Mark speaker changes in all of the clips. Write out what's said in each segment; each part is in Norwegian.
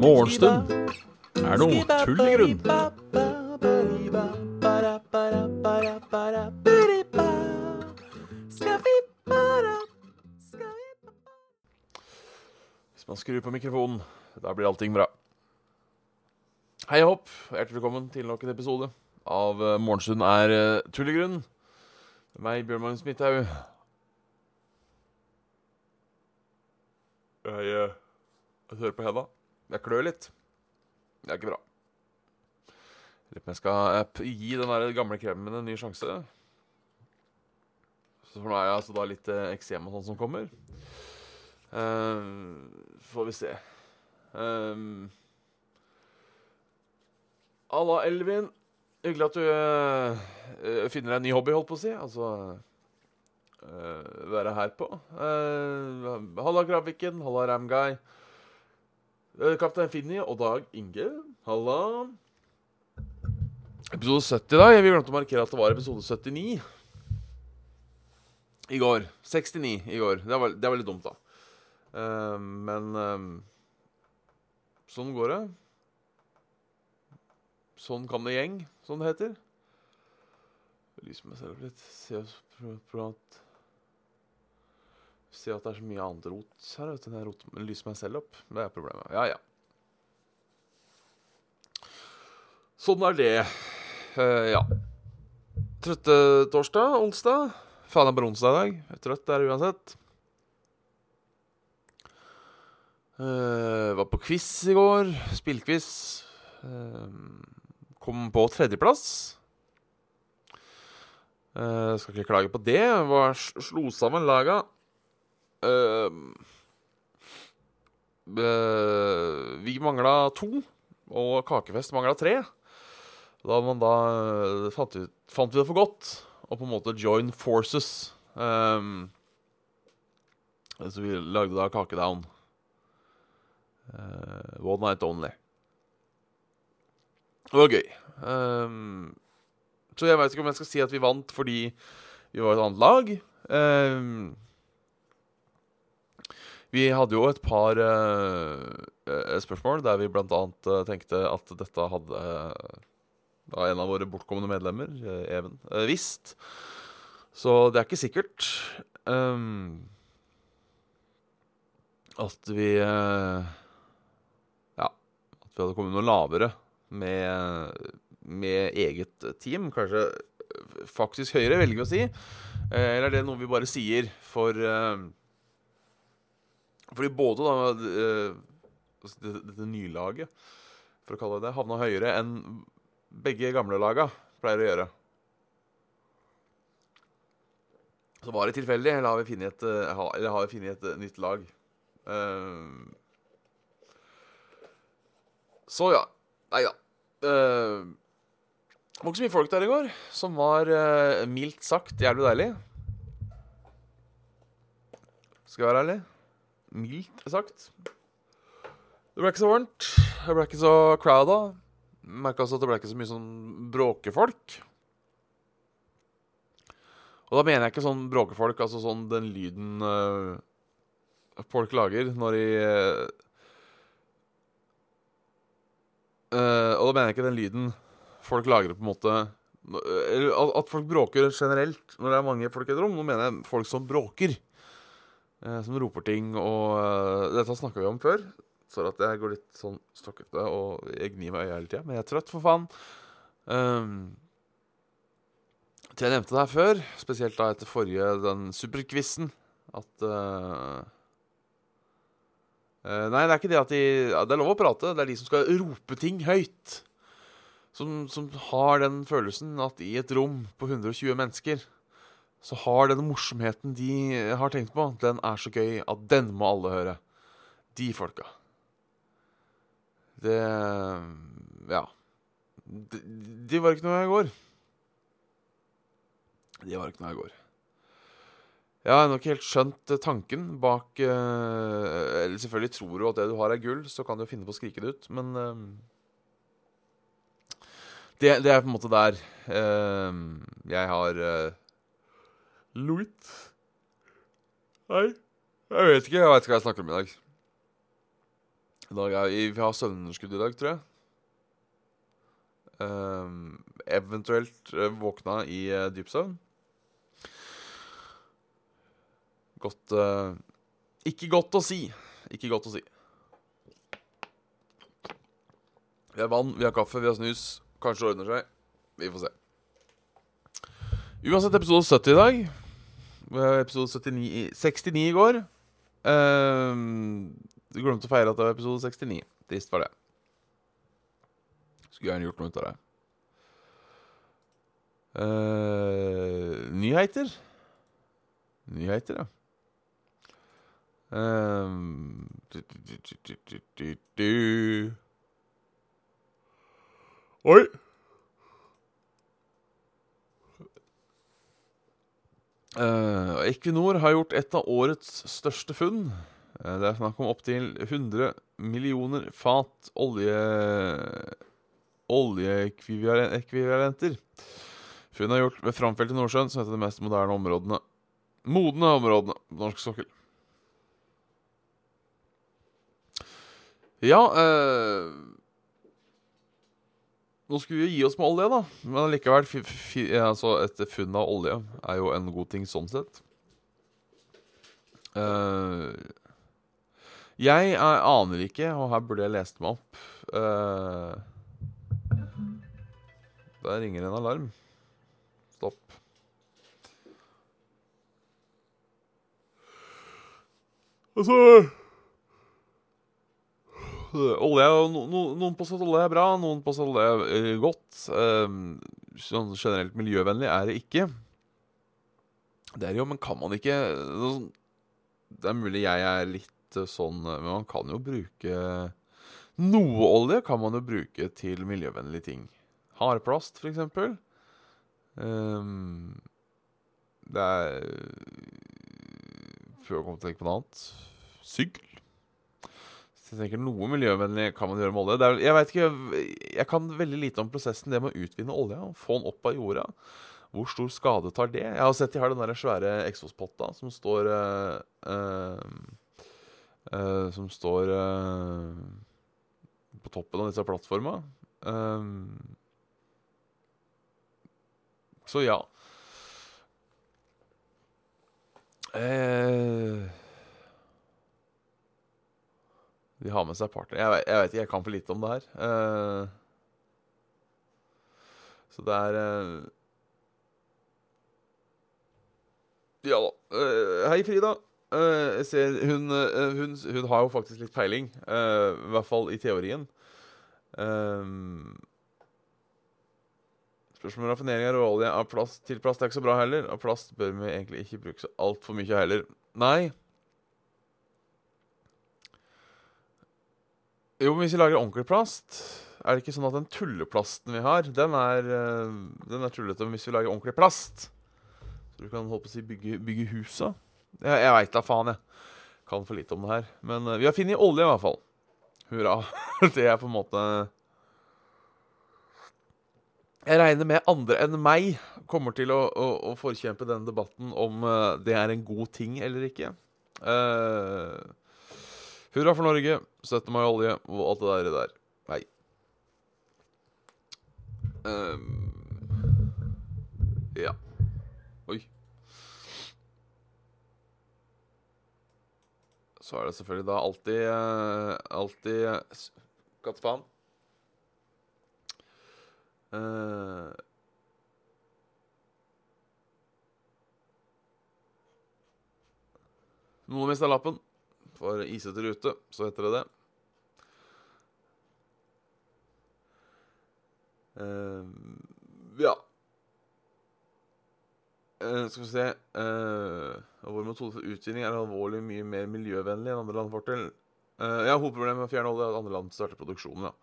Speaker 1: Morgenstund er noe tull i grunn. Hvis man skrur på mikrofonen, da blir allting bra. Hei og hopp, hjertelig velkommen til nok en episode av Morgenstund er tull i grunn. Meg, Bjørn Magnus Midthaug. Jeg, eh, jeg hører på henda. Jeg klør litt. Det er ikke bra. Jeg lurer på om jeg skal eh, gi den der gamle kremen en ny sjanse. Så for nå er jeg altså da litt eh, eksem og sånn som kommer. Uh, får vi se. Um, Alla Elvin, hyggelig at du eh, finner deg en ny hobby, holdt på å si. Altså eh, være her på. Uh, halla Kraviken. halla Ramguy. Uh, Kaptein Finni og Dag Inge. Halla. Episode 70 i dag. Vi glemte å markere at det var episode 79. I går. 69 i går. Det var, det var litt dumt, da. Uh, men sånn går det. Sånn kan det gjeng, som det heter. Lyse meg selv opp litt. Se, at Se at det er så mye annet rot her. Vet jeg roter- lyser meg selv opp. Det er problemet. Ja, ja. Sånn er det. Uh, ja. Trøtte torsdag, onsdag. Faen, det er bare onsdag i dag. Jeg er trøtt der uansett. Uh, var på quiz i går. Spillquiz. Eh, kom på tredjeplass. Uh, skal ikke klage på det. Var sl- slo sammen laga. Uh, uh, vi mangla to, og Kakefest mangla tre. Da da fant, ut, fant vi det for godt å på en måte join forces. Så vi lagde da Kakedown. One night only. Det var gøy. Um, så jeg vet ikke om jeg skal si at vi vant fordi vi var et annet lag. Um, vi hadde jo et par eh, spørsmål der vi blant annet eh, tenkte at dette hadde uh, en av våre bortkomne medlemmer, uh, Even, visst. Så det er ikke sikkert um, at vi Ja, at vi hadde kommet noe lavere med, med eget team. Kanskje faktisk høyere, velger vi å si. Eh, Eller er det noe vi bare sier for eh, fordi både da eh, altså det- dette nylaget, for å kalle det det, havna høyere enn begge gamle laga pleier å gjøre. Så var det tilfeldig, eller har vi funnet et, eller har vi funnet et nytt lag? Så ja. Nei da. Eh, det var ikke så mye folk der i går, som var uh, mildt sagt jævlig deilig. Skal jeg være ærlig? Mildt sagt. Det ble ikke så varmt. Det ble ikke så crowda. Merka også at det ble ikke så mye sånn bråkefolk. Og da mener jeg ikke sånn bråkefolk, altså sånn den lyden uh, folk lager når de øh, øh, Og da mener jeg ikke den lyden folk lager på en måte Eller at folk bråker generelt når det er mange folk i et rom. Nå mener jeg folk som bråker. Uh, som roper ting og Dette snakka vi om før. Så at jeg går litt sånn stokkete og jeg gnir meg i øyet hele tida. Men jeg er trøtt, for faen. Um, jeg nevnte det her før, spesielt da etter forrige den superquizen, at Nei, det er ikke det at de Det er lov å prate. Det er de som skal rope ting høyt. Som, som har den følelsen at i et rom på 120 mennesker så har den morsomheten de har tenkt på, den er så gøy at den må alle høre. De folka. Det Ja. De, de var ikke noe jeg går. De var ikke noe jeg går. Jeg har nok helt skjønt eh, tanken bak eh, Eller selvfølgelig tror du at det du har er gull, så kan du jo finne på å skrike det ut, men eh, det, det er på en måte der eh, jeg har uh, Louis Nei. Jeg vet ikke. Jeg vet ikke hva jeg snakker om i dag. I dag er, vi har søvnunderskudd i dag, tror jeg. Um, eventuelt våkna i dyp søvn. Godt uh, Ikke godt å si. Ikke godt å si. Vi har vann, vi har kaffe, vi har snus. Kanskje det ordner seg. Vi får se. Uansett episode 70 i dag. Episode 79, 69 i går. Uh, du glemte å feire at det var episode 69. Trist var det. Skulle gjerne gjort noe ut av det. Uh, nyheter. Nyheter, ja. Um, Oi! Uh, Equinor har gjort et av årets største funn. Uh, det er snakk om opptil 100 millioner fat olje oljeekvivalenter. Funnet er gjort ved framfelt i Nordsjøen, som heter de mest moderne områdene modne områdene på norsk sokkel. Ja uh, nå skulle vi gi oss med olje, da. Men likevel, altså, et funn av olje er jo en god ting sånn sett. Uh, jeg er, aner ikke, og her burde jeg lest meg opp uh, Der ringer en alarm. Stopp. Altså Olje, no, no, Noen påstår at olje er bra, noen påstår at olje er eh, godt. Um, sånn generelt miljøvennlig er det ikke. Det er jo, men kan man ikke Det er mulig jeg er litt eh, sånn Men man kan jo bruke Noe olje kan man jo bruke til miljøvennlige ting. Hardplast, for eksempel. Um, det er Prøv å komme til å tenke på noe annet. Sygl. Så jeg tenker Noe miljøvennlig kan man gjøre med olje. Er, jeg vet ikke, jeg kan veldig lite om prosessen det med å utvinne olja. få den opp av jorda. Hvor stor skade tar det? Jeg har sett de har den der svære eksospotta som står øh, øh, Som står på toppen av disse plattforma. så ja. Eh De har med seg partner. Jeg, jeg, vet ikke, jeg kan for lite om det her. Uh, så det er uh, Ja da. Uh, hei, Frida. jeg ser hun, hun, hun, har jo faktisk litt peiling. I hvert fall i teorien. Spørsmålet om raffinering av råolje av plast til plast er ikke så bra heller. Og plast bør vi egentlig ikke bruke så altfor mye heller. Nei. Jo, men hvis vi lager ordentlig plast, er det ikke sånn at den tulleplasten vi har, den er, eh, den er tullete. Men hvis vi lager ordentlig plast, så du kan holde på å si bygge, bygge husa Jeg, jeg veit da faen, jeg. Kan for lite om det her. Men uh, vi har funnet olje, i hvert fall. Hurra. det er på en måte Jeg regner med andre enn meg kommer til å, å, å forkjempe denne debatten om uh, det er en god ting eller ikke. Uh, Hurra for Norge, 17. mai-olje og alt det der. der. Nei. Um, ja. Oi. Så er det selvfølgelig da alltid uh, Alltid Kattefaen. Uh, Noen mista lappen for isete rute, så heter det det. Uh, ja. Uh, skal vi se uh, Vår metode for utvinning er alvorlig mye mer miljøvennlig enn andre land får til. Uh, ja, hovedproblemet med å fjerne olje er at andre land starter produksjonen, ja.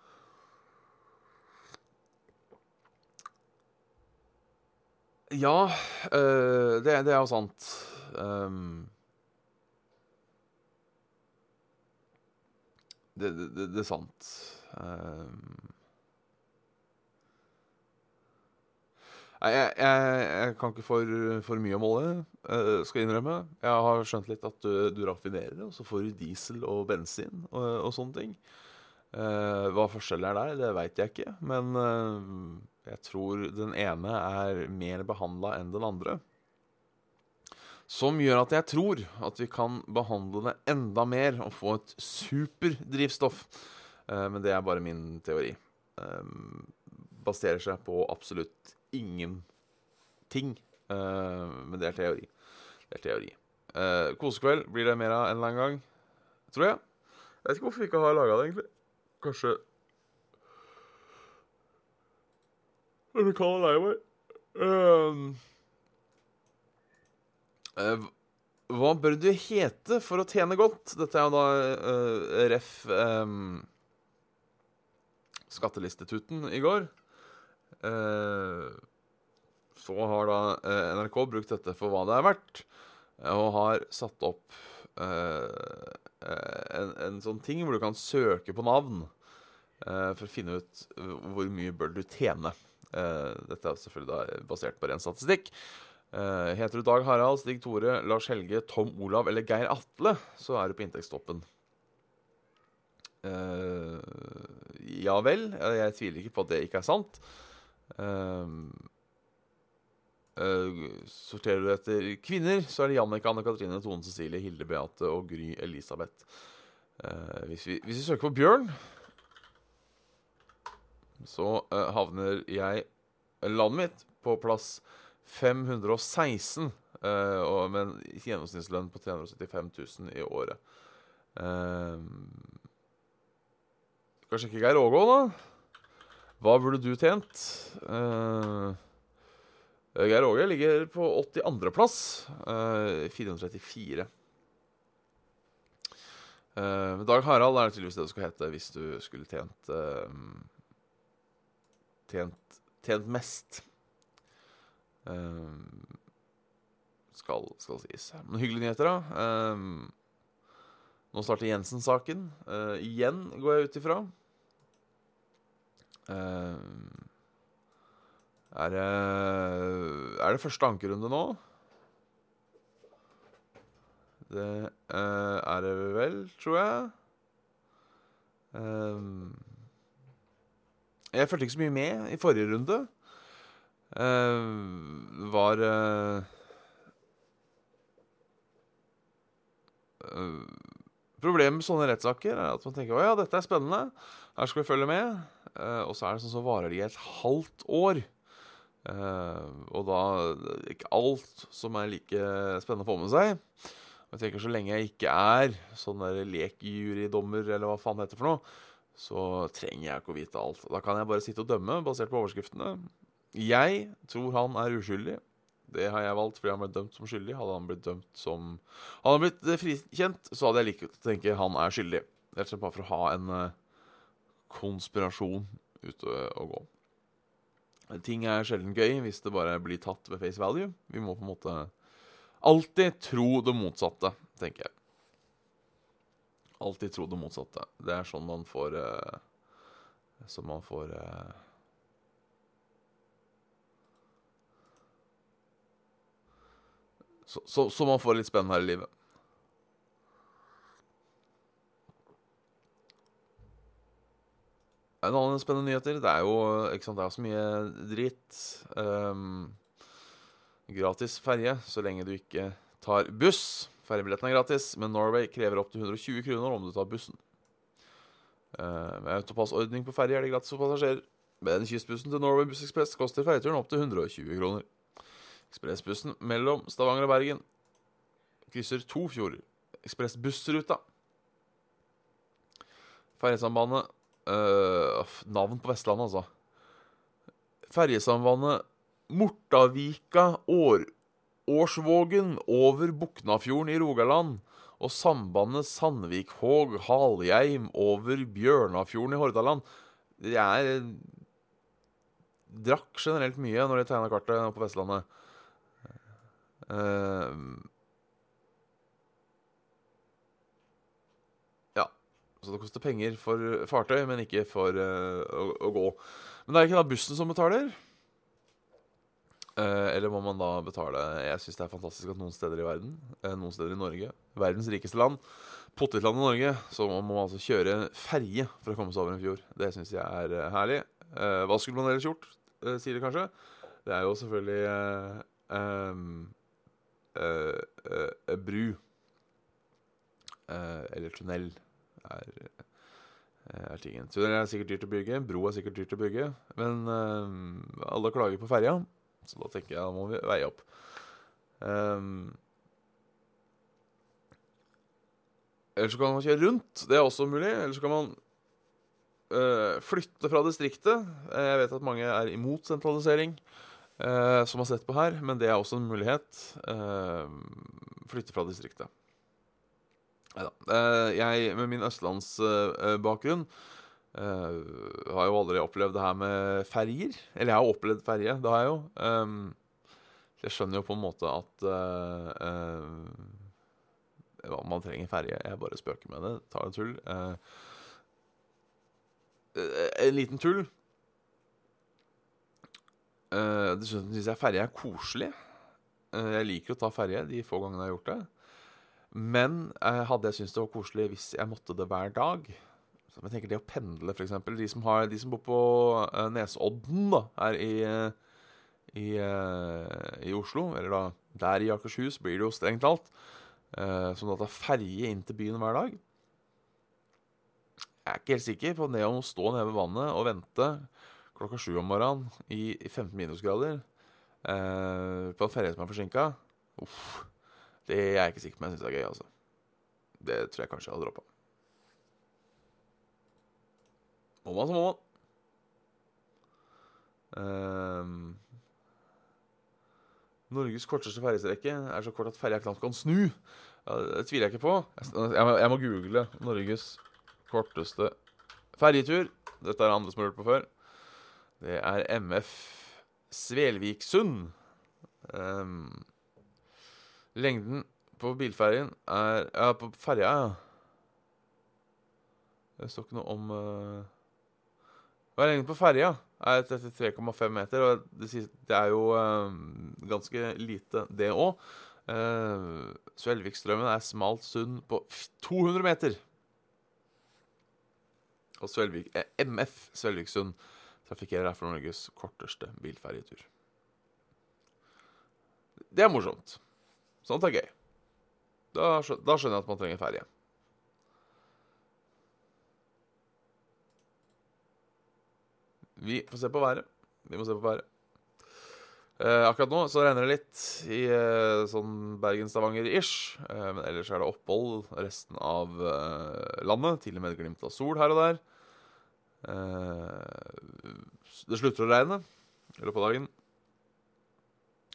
Speaker 1: Ja, det, det, er jo sant. Um, Det, det, det, er sant. Um, jeg, jeg, jeg kan ikke for, for mye om olje, uh, skal jeg innrømme. Jeg har skjønt litt at du, du raffinerer, og så får du diesel og bensin og, og sånne ting. Uh, hva forskjellen er der, det veit jeg ikke. Men uh, jeg tror den ene er mer behandla enn den andre. Som gjør at jeg tror at vi kan behandle det enda mer og få et superdrivstoff. Uh, men det er bare min teori. baserer seg på absolutt ingenting. men det er teori. Det er teori. kosekveld blir det mer av en eller annen gang, tror jeg. Jeg vet ikke hvorfor vi ikke har laga det, egentlig. Kanskje Er Eller kan han leie meg? Uh, hva bør du hete for å tjene godt? Dette er jo da uh, ref um, skattelistetuten i går. Uh, så har da NRK brukt dette for hva det er verdt, og har satt opp en, en, sånn ting hvor du kan søke på navn for å finne ut hvor mye bør du tjene. Uh, dette er selvfølgelig da basert på ren statistikk. Uh, heter du Dag Harald, Stig Tore, Lars Helge, Tom Olav eller Geir Atle, så er du på inntektstoppen. Uh, ja vel. Jeg tviler ikke på at det ikke er sant. sorterer du etter kvinner, så er det Jannicke, Anne Katrine, Tone Cecilie, Hilde Beate og Gry Elisabeth. Hvis vi, hvis, vi, søker på Bjørn så uh, havner jeg, landet mitt, på plass 516. Uh, og med en gjennomsnittslønn på 375 000 i året. Uh, kanskje ikke Geir Ågå, da. Hva burde du tjent? Uh, Geir Åge ligger på 82.-plass. Uh, 434. Uh, Dag Harald er tydeligvis det du skal hete hvis du skulle tjent uh, tjent, tjent mest. Um, skal, skal sies. Men hyggelige nyheter, da. Um, nå starter Jensen-saken. Uh, igjen, går jeg ut ifra. Er, det, er det første ankerunde nå? Det er det vel, tror jeg. Jeg fulgte ikke så mye med i forrige runde. Uh, var uh, Problemet med sånne rettssaker er at man tenker å ja, dette er spennende, her skal vi følge med. og så er det sånn så varer de et halvt år. og da ikke alt som er like spennende å få med seg. Og jeg tenker Så lenge jeg ikke er sånn der lekjurydommer, eller hva faen det heter for noe, så trenger jeg ikke å vite alt. Da kan jeg bare sitte og dømme basert på overskriftene. Jeg tror han er uskyldig. Det har jeg valgt fordi han ble dømt som skyldig. Hadde han blitt dømt som Hadde han blitt eh, frikjent, så hadde jeg likt å tenke han er skyldig. Rett og slett bare for å ha en uh, konspirasjon ute og gå. Ting er sjelden gøy hvis det bare blir tatt ved face value. Vi må på en måte alltid tro det motsatte, tenker jeg alltid tro det motsatte. Det er sånn man får uh, Som man får uh, så, så, så, man får litt spennende her i livet. En annen spennende nyheter Det er jo ikke sant, det er så mye dritt. Um, gratis ferje så lenge du ikke tar buss. Ferjebilletten er gratis, men Norway krever opptil 120 kroner om du tar bussen. Uh, med autopassordning på ferje er det gratis for passasjerer. Men kystbussen til Norway Buss Express koster ferjeturen opptil 120 kroner. Ekspressbussen mellom Stavanger og Bergen krysser to fjorder. Ekspressbussruta. Ferjesambandet øh, Navn på Vestlandet, altså. Ferjesambandet Mortavika-År Årsvågen over Buknafjorden i Rogaland og sambandet Sandvikhåg-Halhjeim over Bjørnafjorden i Hordaland. Jeg er drakk generelt mye når de tegna kartet på Vestlandet. Uh, ja. Så det koster penger for fartøy, men ikke for uh, å, å, gå. Men det er ikke da bussen som betaler. Uh, eller må man da betale Jeg syns det er fantastisk at noen steder i verden, noen steder i Norge, verdens rikeste land, potetlandet Norge, så må man altså kjøre ferje for å komme seg over en fjord. Det syns jeg er herlig. Hva skulle man ellers gjort, sier de kanskje? Det er jo selvfølgelig eh, bru. Eh, eller tunnel er, eh, er tingen. Tunnel er sikkert dyrt å bygge, bro er sikkert dyrt å bygge. Men eh, alle klager på ferja, så da tenker jeg da må vi veie opp. Um, eller så kan man kjøre rundt. Det er også mulig. Eller så kan man eh, flytte fra distriktet. Eh, Jeg vet at mange er imot sentralisering, eh, som har sett på her, men det er også en mulighet. Eh, flytte fra distriktet. Neida. Eh, jeg, med min østlandsbakgrunn, eh, har jo aldri opplevd det her med ferjer. Eller jeg har opplevd ferje, det har jeg jo. Um, jeg skjønner jo på en måte at uh, man trenger ferje. Jeg bare spøker med det. Tar en tull. Uh, en liten tull. Uh, Dessuten syns jeg ferje er koselig. Uh, jeg liker å ta ferje de få gangene jeg har gjort det. Men uh, hadde jeg syntes det var koselig hvis jeg måtte det hver dag så jeg tenker Det å pendle, f.eks. De, de som bor på uh, Nesodden da, her i, i, i Oslo, eller da der i Akershus, blir det jo strengt talt, som da tar ferje inn til byen hver dag. Jeg er ikke helt sikker på det å stå nede ved vannet og vente klokka sju om morgenen i, i 15 minusgrader eh, på en ferje som er forsinka. Det er jeg ikke sikker på om jeg syns er gøy, altså. Det tror jeg kanskje jeg hadde droppa. Må man, så må man. Eh, Norges korteste ferjestrekke er så kort at ferja knapt kan snu. Ja, det tviler jeg ikke på. Jeg, må, jeg må google Norges korteste ferjetur. Dette er andre som har lurt på før. Det er MF Svelviksund. Um, lengden på bilferjen er Ja, på ferja, ja. Det står ikke noe om uh, Hva er lengden på ferja? Er 33,5 meter. Og det, det er jo eh, ganske lite, det òg. Uh, Svelvikstrømmen er smalt sund på 200 meter. Og Svelvik, eh, MF Svelviksund trafikkerer derfor Norges korteste bilferjetur. Det er morsomt. Sånt er gøy. Da, skjønner jeg at man trenger ferje. Vi får se på været. Vi må se på været. Eh, akkurat nå så regner det litt i eh, sånn Bergen-Stavanger-ish. Eh, men ellers er det opphold resten av eh, landet. Til og med et glimt av sol her og der. Eh, det slutter å regne i løpet av dagen.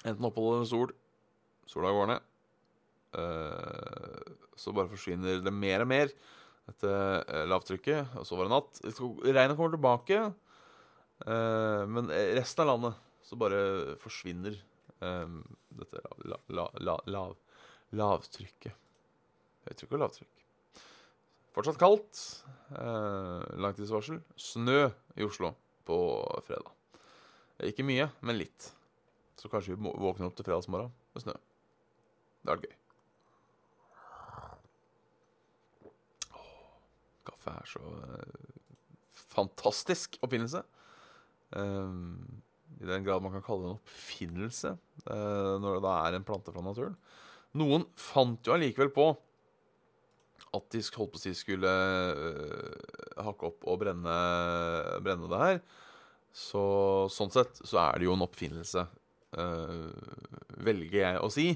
Speaker 1: Enten opphold eller sol. Sola går ned. Eh, så bare forsvinner det mer og mer, dette eh, lavtrykket. Og så var det natt. Regnet kommer tilbake. Men resten av landet så bare forsvinner dette la, la, la, lav, lavtrykket. Høytrykk og lavtrykk. Fortsatt kaldt. Eh, langtidsvarsel. Snø i Oslo på fredag. Ikke mye, men litt. Så kanskje vi våkner opp til fredagsmorgen med snø. Det er gøy. Åh, kaffe er så eh, fantastisk oppfinnelse. Um, I den grad man kan kalle det en oppfinnelse eh, når det er en plante fra naturen. Noen fant jo allikevel på at de holdt på å si skulle uh, hakke opp og brenne, brenne det her. Så sånn sett så er det jo en oppfinnelse, uh, velger jeg å si.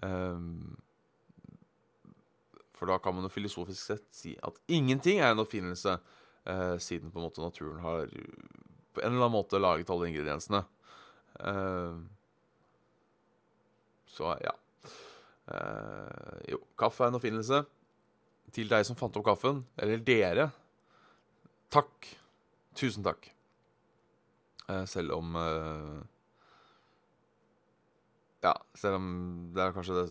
Speaker 1: Um, for da kan man jo filosofisk sett si at ingenting er en oppfinnelse, uh, siden på en måte naturen har på en eller annen måte laget alle ingrediensene. Eh, så ja. Eh, jo, kaffe er en oppfinnelse. Til deg som fant opp kaffen, eller dere, takk. Tusen takk. Eh, selv om eh, Ja, selv om det er kanskje det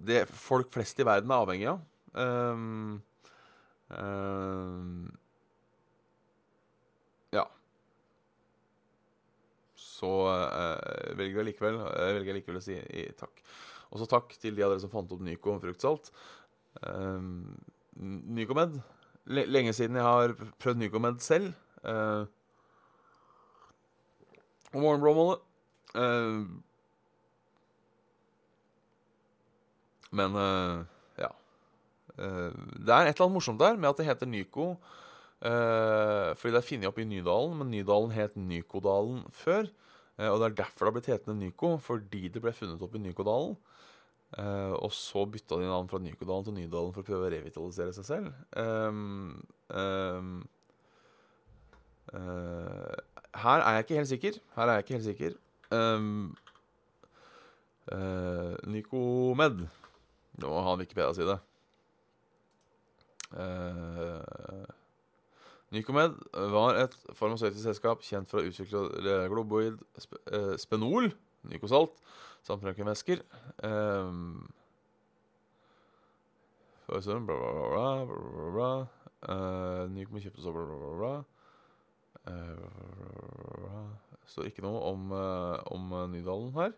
Speaker 1: det folk flest i verden er avhengig av. Um, um, ja. så uh, velger jeg likevel, uh, velger jeg likevel å si i, takk. Også takk til de av dere som fant opp Nyco fruktsalt. Um, Nycomed. Lenge siden jeg har prøvd Nycomed selv. Uh, og morgenblåmålet. Uh, men uh, ja. Uh, det er et eller annet morsomt der med at det heter Nyco. Uh, fordi det er funnet opp i Nydalen, men Nydalen het Nykodalen før. og det er derfor det har blitt hetende Nyco, fordi det ble funnet opp i Nykodalen. Uh, og så bytta de navn fra Nykodalen til Nydalen for å prøve å revitalisere seg selv. Um, um, uh, her er jeg ikke helt sikker. Her er jeg ikke helt sikker. Um, uh, Nycomed Nå må ha en Wikipedia-side. Uh, Nycomed var et farmasøytisk selskap kjent for å utvikle globoid sp spenol, nykosalt, samt røntgenvæsker. Um, bla, bla, bla, bla, bla. Uh, Nykom kjøpte så bla, bla, bla. Uh, står ikke noe om, uh, om Nydalen her.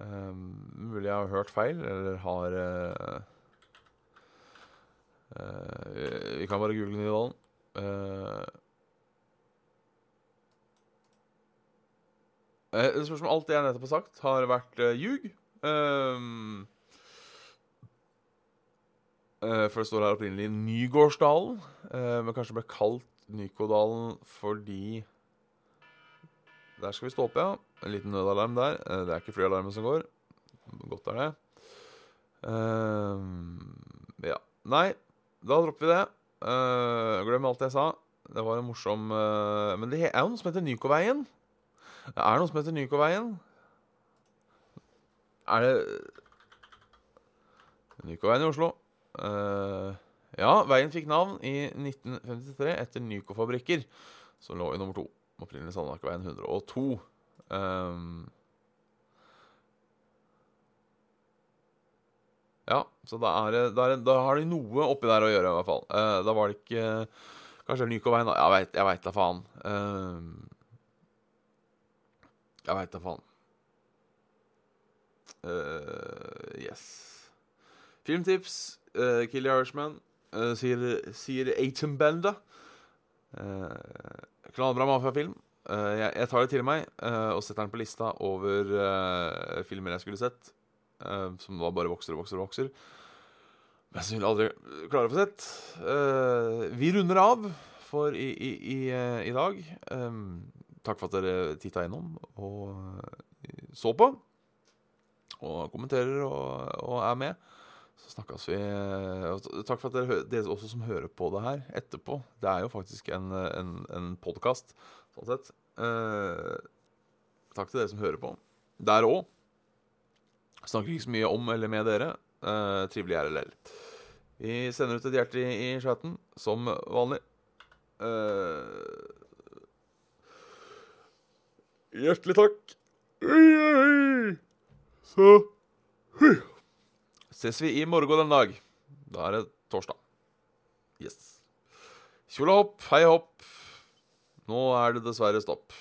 Speaker 1: Um, mulig jeg har hørt feil, eller har uh, Vi kan bare google Nydalen. Det spørs om alt det jeg nettopp har sagt, har vært ljug. Um, for det står her opprinnelig Nygårdsdalen, men kanskje ble kalt Nykodalen fordi Der skal vi stå opp, ja. En liten nødalarm der. Eh, det er ikke flyalarmen som går. Godt er det. Uh, ja. Nei, da dropper vi det. Uh, glem alt jeg sa. Det var en morsom Men det er jo noe som heter Nykoveien. Det er noe som heter Nykoveien. Er det Nykoveien i Oslo. Uh, ja, veien fikk navn i 1953 etter Nyco-fabrikker, som lå i nummer to. Opprinnelig Sandmarkveien 102. Um, ja, så da, er, da, er, da, har de noe oppi der å gjøre, i hvert fall. Uh, da var det ikke Kanskje Nyco-veien, da. Jeg veit da faen. Uh, jeg veit da faen. yes. Filmtips. Uh, Kill the Irishman. Uh, sier, sier Atem Benda. Uh, knallbra mafiafilm. Uh, jeg, jeg tar det til meg uh, og setter den på lista over uh, filmer jeg skulle sett. som da bare vokser og vokser og vokser. Men som vil aldri klare å få sett. vi runder av for i, i, i, i dag. Um, takk for at dere titta innom og så på. Og kommenterer og, og er med. Så snakkes vi Takk for at dere, dere, også som hører på det her etterpå. Det er jo faktisk en, en, en podkast, sånn sett. Eh, takk til dere som hører på. Der òg. Snakker ikke så mye om eller med dere. Eh, trivelig RLL. Vi sender ut et hjerte i, i chatten, som vanlig. Eh, hjertelig takk. Så ses vi i morgen den dag. Da er det torsdag. Yes. Kjola hopp, hei hopp. Nå er det dessverre stopp.